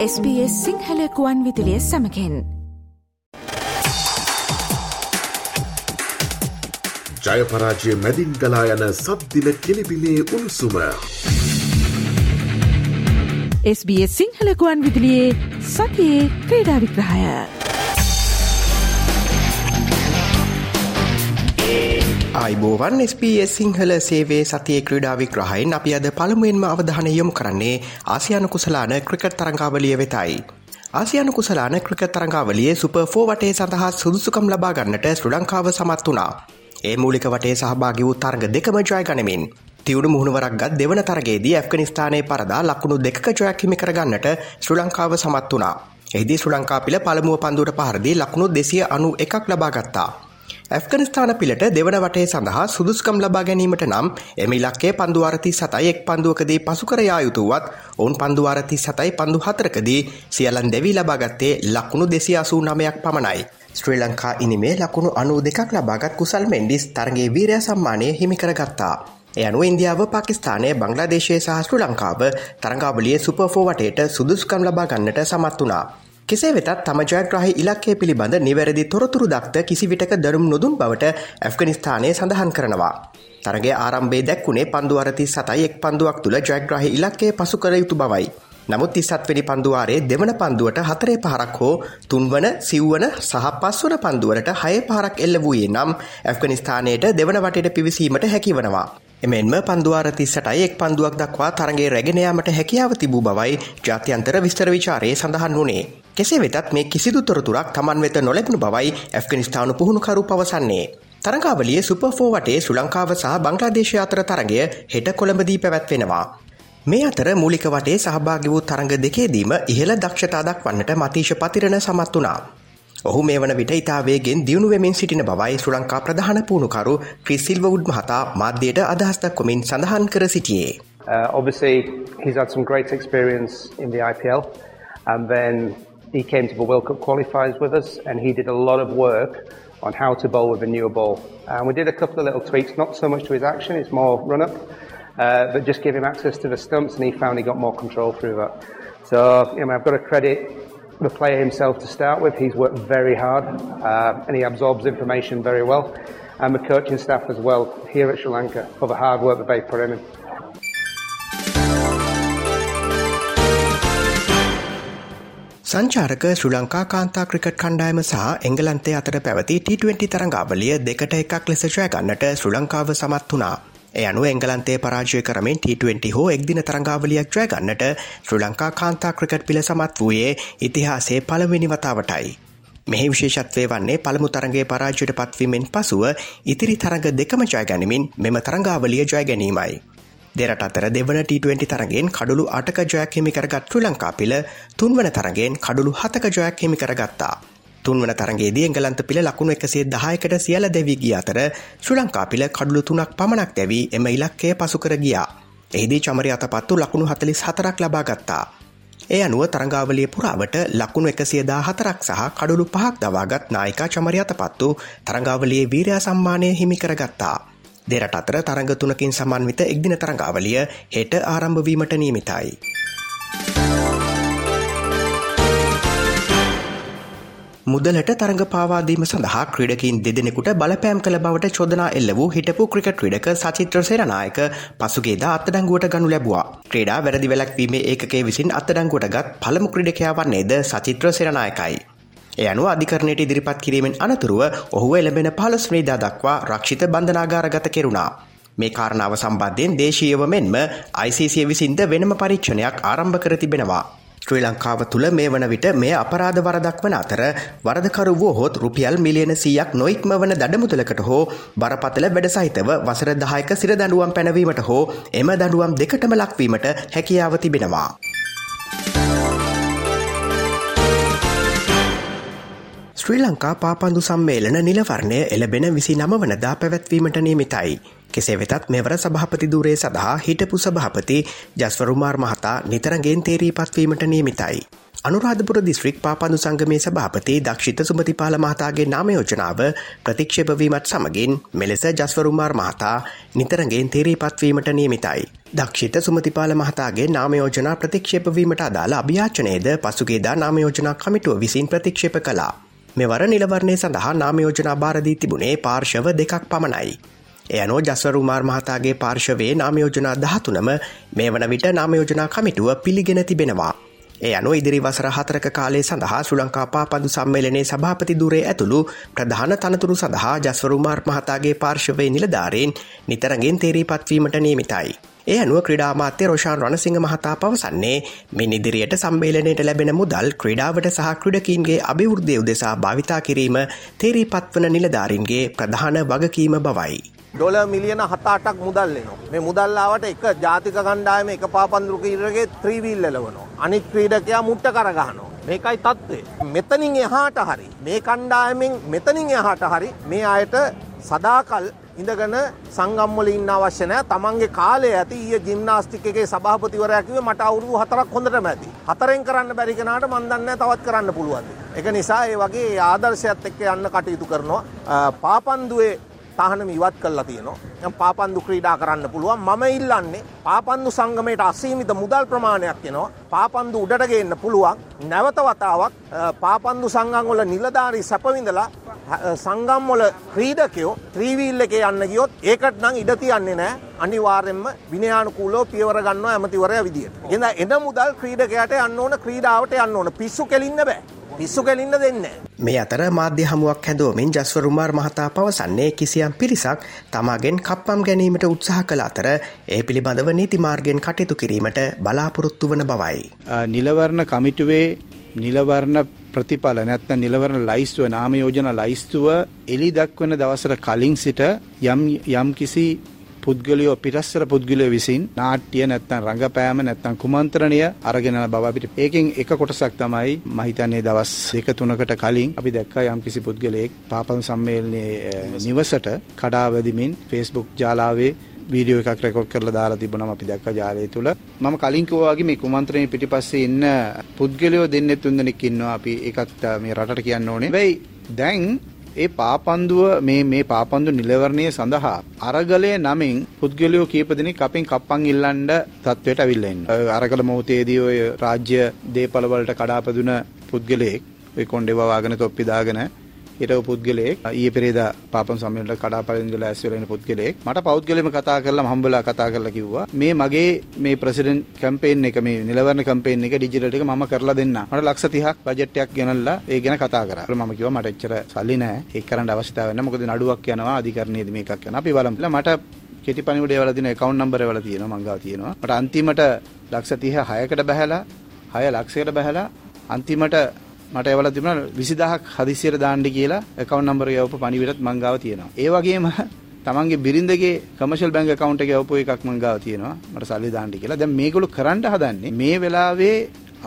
SBS සිංහලකුවන් විදිලිය සමකෙන් ජයපරාජය මැදින් ගලා යන සද්දිල කෙලිබිලේ උණුසුම. SBS සිංහලකුවන් විදිලියේ සතියේ ක්‍රීඩා විග්‍රහය. අයිබෝවන් SBS සිංහල සේවේ සතිය ක්‍රඩා විග්‍රහයෙන් අපි අද පළමුුවෙන්ම අවධානය යොමු කරන්නේ ආසියානු කුසලාන ක්‍රිකට් තරංගාවලිය වෙතයි. ආසියානු කුසලාන ක්‍රිකට් තරංගාවලියේ සුප ෆෝ වටේ සඳහා සුදුසුකම් ලබා ගන්නට ශ්‍ර ලංකාව සමත් වනා. ඒ මූලික වටේ සහභාගි වූ තරග දෙකම ජය ගනමින්. තිවුණු මුහුණුවරක් ගත් දෙවන තරගේදී ඇෆ්ගනිස්ථානයේ පරදා ලකුණු දෙක ජයක් හිමි කරගන්නට ශ්‍ර ලංකාව සමත් වනා. එහිදී ශ්‍ර ලංකා පිළ පළමුුව පන්දුවට පහරදී ලකුණු දෙසිය අනු එකක් ලබාගත්තා. ඇෆ්ගනිස්ථාන පිළට දෙවන වටේ සඳහා සුදුස්කම් ලබා ගැනීමට නම් එම ඉලක්කේ පන්දුවාරති සතයි එක් පන්දුවකදී පසුකරයා යුතුවත් ඔවුන් පන්දුවාරති සතයි පන්දු හතරකදී සියලන් දෙවී ලබාගත්තේ ලකුණු දෙසි අසූ නමයක් පමණයි. ශ්‍රී ලංකා ඉනිමේ ලකුණු අනු දෙකක් ලබාගත් කුසල් මෙන්ඩිස් තරගේ වීරය සම්මානය හිමිකරගත්තා. එයනු ඉන්දියාව පාකිස්ානය බංගලාදේශය සහ ශ්‍ර ලංකාව තරංගාවලිය සුපෆෝ වටේට සුදුස්කම් ලබා ගන්නට සමත් වනා. කෙසේ වෙතත් තම ජයග්‍රහහි ඉලක්කය පිළිබඳ නිවැරදි තොරතුරු දක්ත කිසිවිටක දරුම් නොදුන් බවට ඇෆ්ගනිස්ථානය සඳහන් කරනවා. තරගේ ආරම්භේ දැක්වුණේ පන්දුවරති සතයි එක් පන්දුවක් තුළ ජයග්‍රහහි ඉලක්කේ පසු කර යුතු බවයි. නමුත් තිස්සත්වනි පන්දුවාරේ දෙවන පන්දුවට හතරේ පහරක් හෝ තුන්වන සිව්වන සහ පස්වන පන්දුවරට හය පහරක් එල්ල වූයේ නම් ඇෆ්ගනිස්ථානයට දෙවන වටට පිවිසීමට හැකිවනවා. එමෙන්ම පන්දුවාර තිස්සටයි එක් පන්දුවක් දක්වා තරගේ රැගෙනයාමට හැකියාව තිබූ බවයි ජාත්‍යන්තර විස්තර විචාරයේ සඳහන් වුණේ. කෙසේ වෙතත් මේ කිසිදු තොරතුරක් තමන් වෙත නොලැබුණු බවයි ඇෆ්ගනිස්ථානු පුහුණුකරු පවසන්නේ. තරංගාවලිය සුපෆෝ වටේ සුලංකාව සහ බංග්ලාදේශය අතර තරගය හෙට කොළඹදී පැවැත්වෙනවා. මේ අතර මූලික වටේ සහභාගි වූ තරඟ දෙකේදීම ඉහළ දක්ෂතා දක්වන්නට මතීශ පතිරණ සමත් වනා. ඔහු මේ වන විට ඉතාවේගෙන් දියුණු වෙමින් සිටින බවයි ශ්‍ර ලංකා ප්‍රධාන පුුණුකරු ක්‍රිසිල්වවුඩ් මහතා මාධ්‍යයට අදහස්දක්කොමින් සඳහන් කර සිටියේ. Uh, obviously, he's had some great experience in the IPL, and then he came to the World Cup qualifiers with us and he did a lot of work on how to bowl with a newer ball. And we did a couple of little tweaks, not so much to his action, it's more run up, uh, but just give him access to the stumps and he found he got more control through that. So, you know, I've got to credit the player himself to start with. He's worked very hard uh, and he absorbs information very well. And the coaching staff as well here at Sri Lanka for the hard work that they put in. සංචාරක ශ්‍ර ලංකා කාන්තා cricket කණ්ඩායම සහ එංගලන්තේ අතර පැවති T20 තරඟාවලිය දෙකට එකක් ලෙස ජයගන්නට ශ්‍ර ලංකාව සමත් වනා. එය අනු එංගලන්තේ පරාජය කරමින් T20 හෝ එක්දින තරංගාවලියක් ජයගන්නට ශ්‍ර ලංකා කාන්තා ක්‍රිකට් පිළ සමත් වූයේ ඉතිහාසේ පළවෙනි වතාවටයි. මෙහි විශේෂත්වය වන්නේ පළමු තරගේ පරාජයට පත්වීමෙන් පසුව ඉතිරි තරග දෙකම ජයගැනීමින් මෙම තරංගාවලිය ජය ගැනීමයි. දෙරට අතර දෙවන T20 තරගෙන් කඩුළු අටක ජයක් හිමි කරගත් ශ්‍ර ලංකා පිළ තුන්වන තරගෙන් කඩුළු හතක ජයක් හිමි කරගත්තා. තුන්වන තරගේදී එංගලන්ත පිළ ලකුණු එකසේ දහයකට සියල දැවී ගිය අතර ශ්‍ර ලංකා පිළ කඩුළු තුනක් පමණක් දැවී එම ඉලක්කය පසු කර ගියා. එහිදී චමරි අතපත්තු ලකුණු හතලිස් හතරක් ලබා ගත්තා. ඒ අනුව තරංගාවලිය පුරාවට ලකුණු එකසියදා හතරක් සහ කඩුළු පහක් දවාගත් නායිකා චමරි අතපත්තු තරංගාවලියේ වීරයා සම්මානය හිමි කරගත්තා. දෙරට අතර තරඟ තුනකින් සමන්විත එක්දින තරඟාවලිය හෙට ආරම්භවීමට නියමිතයි. මුදලට තරඟ පාවාදීම සඳහා ක්‍රඩකින් දෙදෙනෙකුට බලපෑම් කළ බවට චෝදනා එල්ල වූ හිටපු ක්‍රිකට් ක්‍රඩක සචිත්‍ර සේරනායක පසුගේද අත්තඩංගුවට ගනු ලැබවා. ක්‍රඩා වැරදි වැලක්වීම ඒකේ විසින් අත්තඩංගුවට ගත් පළමු ක්‍රඩකයා වන්නේද සචිත්‍ර සේරනායකයි. එය අනුව අධිකරණයට ඉදිරිපත් කිරීමෙන් අනතුරුව ඔහුව එළඹෙන පහළස්වනිදා දක්වා රක්ෂිත බන්ධනාගාරගත කෙරුණා. මේ කාරණාව සම්බන්ධයෙන් දේශීයව මෙන්ම ICC විසින්ද වෙනම පරීක්ෂණයක් ආරම්භ කර තිබෙනවා. ශ්‍රී ලංකාව තුළ මේ වන විට මේ අපරාධ වරදක් වන අතර වරදකරු වුවහොත් රුපියල් මිලියන සීයක් නොයික්ම වන දඩමුදලකට හෝ බරපතල වැඩ සහිතව වසර දහයක සිර දඩුවම් පැනවීමට හෝ එම දඩුවම් දෙකටම ලක්වීමට හැකියාව තිබෙනවා. ශ්‍රී ලංකා පාපන්දු සම්මේලන නිලවරණය එලබෙන විසි නම වනදා පැවැත්වීමට නියමිතයි. කෙසේ වෙතත් මෙවර සභහපති දුරේ සඳහා හිටපු සභහපති ජස්වරුමාර් මහතා නිතරගෙන් තේරී පත්වීමට නියමිතයි. අනුරාධපුර දිස්ත්‍රික් පාපඳු සංගමේ සභාපති දක්ෂිත සුමතිපාල මහතාගේ නාමයෝජනාව ප්‍රතික්ෂපවීමත් සමගින් මෙලෙස ජස්වරුමාර් මහතා නිතරගෙන් තේරී පත්වීමට නියමිතයි. දක්ෂිත සුමතිපාල මහතාගේ නාමයෝජනා ප්‍රතික්ෂේපවීමට අදාළ අභ්‍යාචනයේද පසුගේදා නාමයෝජනා කමිටුව විසින් ප්‍රතික්ෂේප කලා. මෙවර නිලවරණය සඳහා නාමයෝජනා භාරදී තිබුණේ පාර්ශව දෙකක් පමණයි. එයනෝ ජස්වරුමාර් මහතාගේ පාර්ශවයේ නාමයෝජනා දහතුනම මේ වන විට නාමයෝජනා කමිටුව පිළිගෙන තිබෙනවා. ඒ අනු ඉදිරි වසර හතරක කාලේ සඳහා සුලංකා පාපඳු සම්මේලනයේ සභාපති දුරේ ඇතුළු ප්‍රධාන තනතුරු සඳහා ජස්වරුමාර් මහතාගේ පාර්ශවය නිලධාරයෙන් නිතරගෙන් තේරී පත්වීමට නියමිතයි. ඒ අනුව ක්‍රඩාමාත්‍ය රෝෂාන් රණසිංහ මහතා පවසන්නේ මෙ ඉදිරියට සම්බේලනයට ලැබෙන මුදල් ක්‍රඩාවට සහ ක්‍රඩකීන්ගේ අභිවෘද්ධය උදෙසා භාවිතා කිරීම තේරී පත්වන නිලධාරින්ගේ ප්‍රධාන වගකීම බවයි. ඩොල මිලියන හතාටක් මුදල්ලෙනවා මේ මුදල්ලාවට එක ජාතික කණ්ඩායම එක පාපන්දුරු කීරගේ ත්‍රීවීල් එලවනවා අනිත් ක්‍රීඩකයා මුට්ට කරගහනවා මේකයි තත්ත්වය. මෙතනින් එහාට හරි මේ කණ්ඩායමෙන් මෙතනින් එහාට හරි මේ අයට සදාකල් ඉඳගෙන සංගම්වල ඉන්න අවශ්‍ය නැහැ. තමන්ගේ කාලය ඇති ඊයේ ජිම්නාස්ටික් එකේ සභාපතිවරයා කිව්වේ මට අවුරුදු 4ක් හොඳටම ඇති. හතරෙන් කරන්න බැරි කෙනාට මන් දන්නේ තවත් කරන්න පුළුවන්. ඒක නිසා ඒ වගේ ආදර්ශයත් එක්ක යන්න කටයුතු කරනවා. පාපන්දුවේ තහනම ඉවත් කරලා තියෙනවා. පාපන්දු ක්‍රීඩා කරන්න පුළුවන්. මම ඉල්ලන්නේ පාපන්දු සංගමයට අසීමිත මුදල් ප්‍රමාණයක් එනවා. පාපන්දු උඩට ගේන්න පුළුවන්. නැවත වතාවක් පාපන්දු සංගම් වල නිලධාරී සැපවිඳලා සංගම් වල ක්‍රීඩකයෝ ත්‍රීවීල් එකේ යන්න ගියොත් ඒකට නම් ඉඩ තියන්නේ නැහැ. අනිවාර්යෙන්ම විනයානුකූලව පියවර ගන්නවා ඇමතිවරයා විදියට. එහෙනම් එන මුදල් ක්‍රීඩකයාට යන්න ඕන ක්‍රීඩාවට යන්න ඕන. පිස්සු කෙලින්න බෑ. පිස්සු කෙලින්න දෙන්නේ. මේ අතර මාධ්‍ය හමුවක් හැදෝමින් ජස්වරුමාර් මහතා පවසන්නේ කිසියම් පිරිසක් තමාගෙන් කප්පම් ගැනීමට උත්සාහ කළ අතර ඒ පිළිබඳව නීතිමාර්ගෙන් කටයුතු කිරීමට බලාපොරොත්තු වන බවයි. නිලවරණ කමිටුවේ නිලවරණ ප්‍රතිඵල නැත්නම් නිලවරණ ලයිස්තුව නාම යෝජන ලයිස්තුව එලි දක්වන දවසට කලින් සිට යම් යම් කිසි පුද්ගලයෝ පිටස්සර පුද්ගලයෝ විසින් නාට්‍ය නැත්නම් රංගපෑම නැත්නම් කුමන්ත්‍රණය අරගෙන යන බව අපිට ඒකෙන් එක කොටසක් තමයි මම හිතන්නේ දවස් දෙක තුනකට කලින් අපි දැක්කා යම්කිසි පුද්ගලයෙක් පාපන් සම්මේලනයේ නිවසට කඩා වැදිමින් Facebook ජාලාවේ වීඩියෝ එකක් රෙකෝඩ් කරලා දාලා තිබුණාම අපි දැක්කා ජාලය තුල මම කලින් කිව්වා වගේ මේ කුමන්ත්‍රණයේ පිටිපස්සේ ඉන්න පුද්ගලයෝ දෙන්නේ තුන් දෙනෙක් ඉන්නවා අපි ඒකත් මේ රටට කියන්න ඕනේ. වෙයි දැන් ඒ පාපන්දුව මේ මේ පාපන්දු නිලවරණය සඳහා අරගලය නමින් පුද්ගලයෝ කීප දෙනෙක් අපෙන් කප්පන් ඉල්ලන්න තත්වයට අවිල්ලා ඉන්නවා. අරගල මොහොතේදී ඔය රාජ්‍ය දේපල වලට කඩාපැදුන පුද්ගලයෙක් ඔය කොණ්ඩේ වවාගෙන තොප්පි දාගෙන හිටපු පුද්ගලයෙක් ඊයේ පෙරේදා පාපම් සම්මේලනයට කඩාපැදිලා ඇස් වෙලා ඉන්න පුද්ගලයෙක්. මට පෞද්ගලයෙක්ම කතා කරලා හම්බලා කතා කරලා කිව්වා මේ මගේ මේ ප්‍රෙසිඩන්ට් කැම්පේන් එක මේ නිලවරණ කැම්පේන් එක ඩිජිටල් එක මම කරලා දෙන්නම්. මට ලක්ෂ 30ක් බජට් එකක් ගෙනල්ලා ඒ ගැන කතා කරා. මම කිව්වා මට එච්චර සල්ලි නැහැ ඒක කරන්න අවශ්‍යතාවය නැහැ මොකද නඩුවක් යනවා අධිකරණයේදී මේකක් යනවා. අපි බලමු. මට කෙටි පණිවිඩය වල තියෙන account number වල තියෙනවා මං ගාව තියෙනවා. මට අන්තිමට ලක්ෂ 30 6කට බහැලා 6 ලක්ෂයකට බහැලා අන්තිමට මට එවලා තිබුණා 20000ක් හදිසියට දාන්න කියලා account number එක යවපු පණිවිඩත් මං ගාව තියෙනවා. ඒ වගේම තමන්ගේ බිරිඳගේ කමර්ෂල් බැංක account එකේ යවපු එකක් මං ගාව තියෙනවා. මට සල්ලි දාන්න කියලා. දැන් මේගොල්ලෝ කරන්න හදන්නේ මේ වෙලාවේ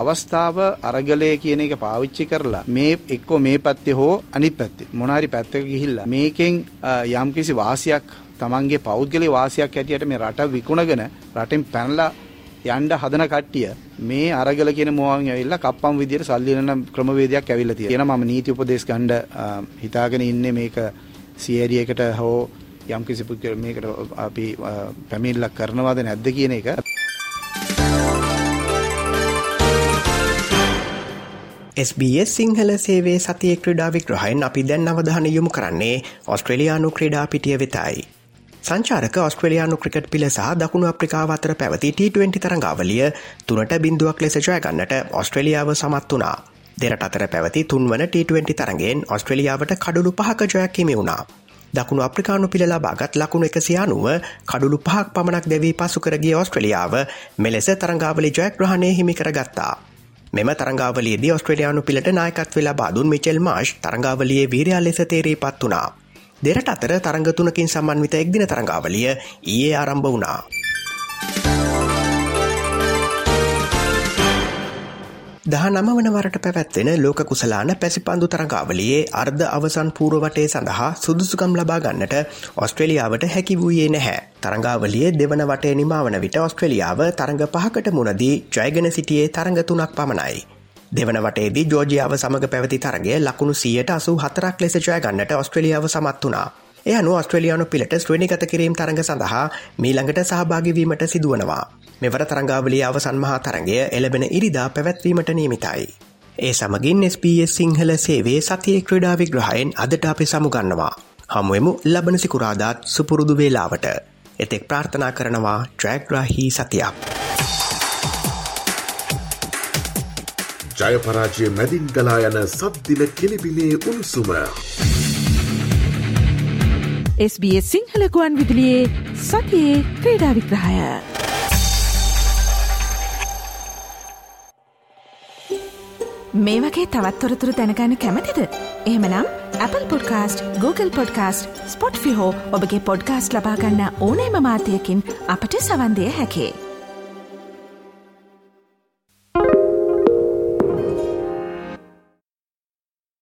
අවස්ථාව අරගලය කියන එක පාවිච්චි කරලා මේ එක්කෝ මේ පැත්තේ හෝ අනිත් පැත්තේ මොනාරි පැත්තක ගිහිල්ලා මේකෙන් යම්කිසි වාසියක් තමන්ගේ පෞද්ගලික වාසියක් හැටියට මේ රට විකුණගෙන රටෙන් පැනලා යන්න හදන කට්ටිය මේ අරගල කියන මොවන් ඇවිල්ලා කප්පම් විදියට සල්ලි වෙන ක්‍රමවේදයක් ඇවිල්ලා තියෙනවා. මම නීති උපදේශ ගන්න හිතාගෙන ඉන්නේ මේක සියරියකට හෝ යම් කිසි පුද්ගල මේකට අපි පැමිණිල්ලක් කරනවද නැද්ද කියන එක. SBS සිංහල සේවේ සතිය ක්‍රඩා විග්‍රහයෙන් අපි දැන් අවධාන යොමු කරන්නේ ඔස්ට්‍රලයානු ක්‍රඩා පිටිය වෙතයි. සංචාරක ඔස්ට්‍රලයානු ක්‍රිකට් පිල සහ දකුණු අප්‍රිකාව අතර පැවති T20 තරඟාවලිය තුනට බිඳුවක් ලෙස ජයගන්නට ඔස්ට්‍රලියාව සමත් වනා. දෙරට අතර පැවති තුන්වන T20 තරගෙන් ඔස්ට්‍රලියාවට කඩුළු පහක ජයක් හිමි වුණා. දකුණු අප්‍රිකානු පිළ ලබාගත් ලකුණු එකසියානුව කඩුළු පහක් පමණක් දැවී පසු කරගිය ඔස්ට්‍රලියාව මෙලෙස තරංගාවලි ජයග්‍රහණය හිමි කරගත්තා. මෙම තරංගාවලේදී ඔස්ට්‍රලයානු පිළට නායකත් වෙලා බාදුන් මිචෙල් මාශ් තරංගාවලියේ වීරයා ලෙස තේරී පත් වනා. දෙරට අතර තරඟ තුනකින් සම්බන්විත එක්දින තරඟාවලිය ඊයේ ආරම්භ වුණා. දහ නම වන වරට පැවැත්වෙන ලෝක කුසලාන පැසිපන්දු තරඟාවලියේ අර්ධ අවසන් පූරවටේ සඳහා සුදුසුකම් ලබා ගන්නට ඔස්ට්‍රලියාවට හැකි වූයේ නැහැ. තරඟාවලියේ දෙවන වටේ නිමාවන විට ඔස්ට්‍රලියාව තරඟ පහකට මුණදී ජයගෙන සිටියේ තරඟ තුනක් පමණයි. දෙවන වටේදී ජෝජියාව සමඟ පැවති තරගේ ලකුණු සියයට අසු හතරක් ලෙස ජයගන්නට ඔස්ට්‍රලියාව සමත් වනා. එය අනු ස්ට්‍රලියානු පිලට ශ්‍රණිගත කිරීම් තරඟ සඳහා මීළඟට සහභාගිවීමට සිදුවනවා. මෙවර තරංගාවලිය අවසන් මහා තරගය එලබෙන ඉරිදා පැවැත්වීමට නියමිතයි. ඒ සමගින් SBS සිංහල සේවේ සතිය ක්‍රඩා විග්‍රහයෙන් අදට අපි සමුගන්නවා. හමුවමු ලබන සිකුරාදාත් සුපුරුදු වේලාවට. එතෙක් ප්‍රාර්ථනා කරනවා ට්‍රෑග්‍රාහි සතියක්. ජයපරාජය මැදින් ගලා යන සද්දිල කෙලිබිලේ උණුසුම. SBS සිංහලකුවන් විදිලියේ සතියේ ක්‍රීඩා විග්‍රහය. මේ වගේ තවත්තොරතුරු දැනගන්න කැමතිද. එහමනම් Apple podcast Google podcast Spotify ඔබගේ පොඩ්කාස්ට ලබාගන්න ඕනෑම මාතයකින් අපට සවන්දය හැකේ.